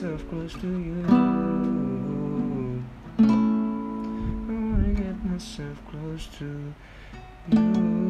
myself close to you. I wanna get myself close to you.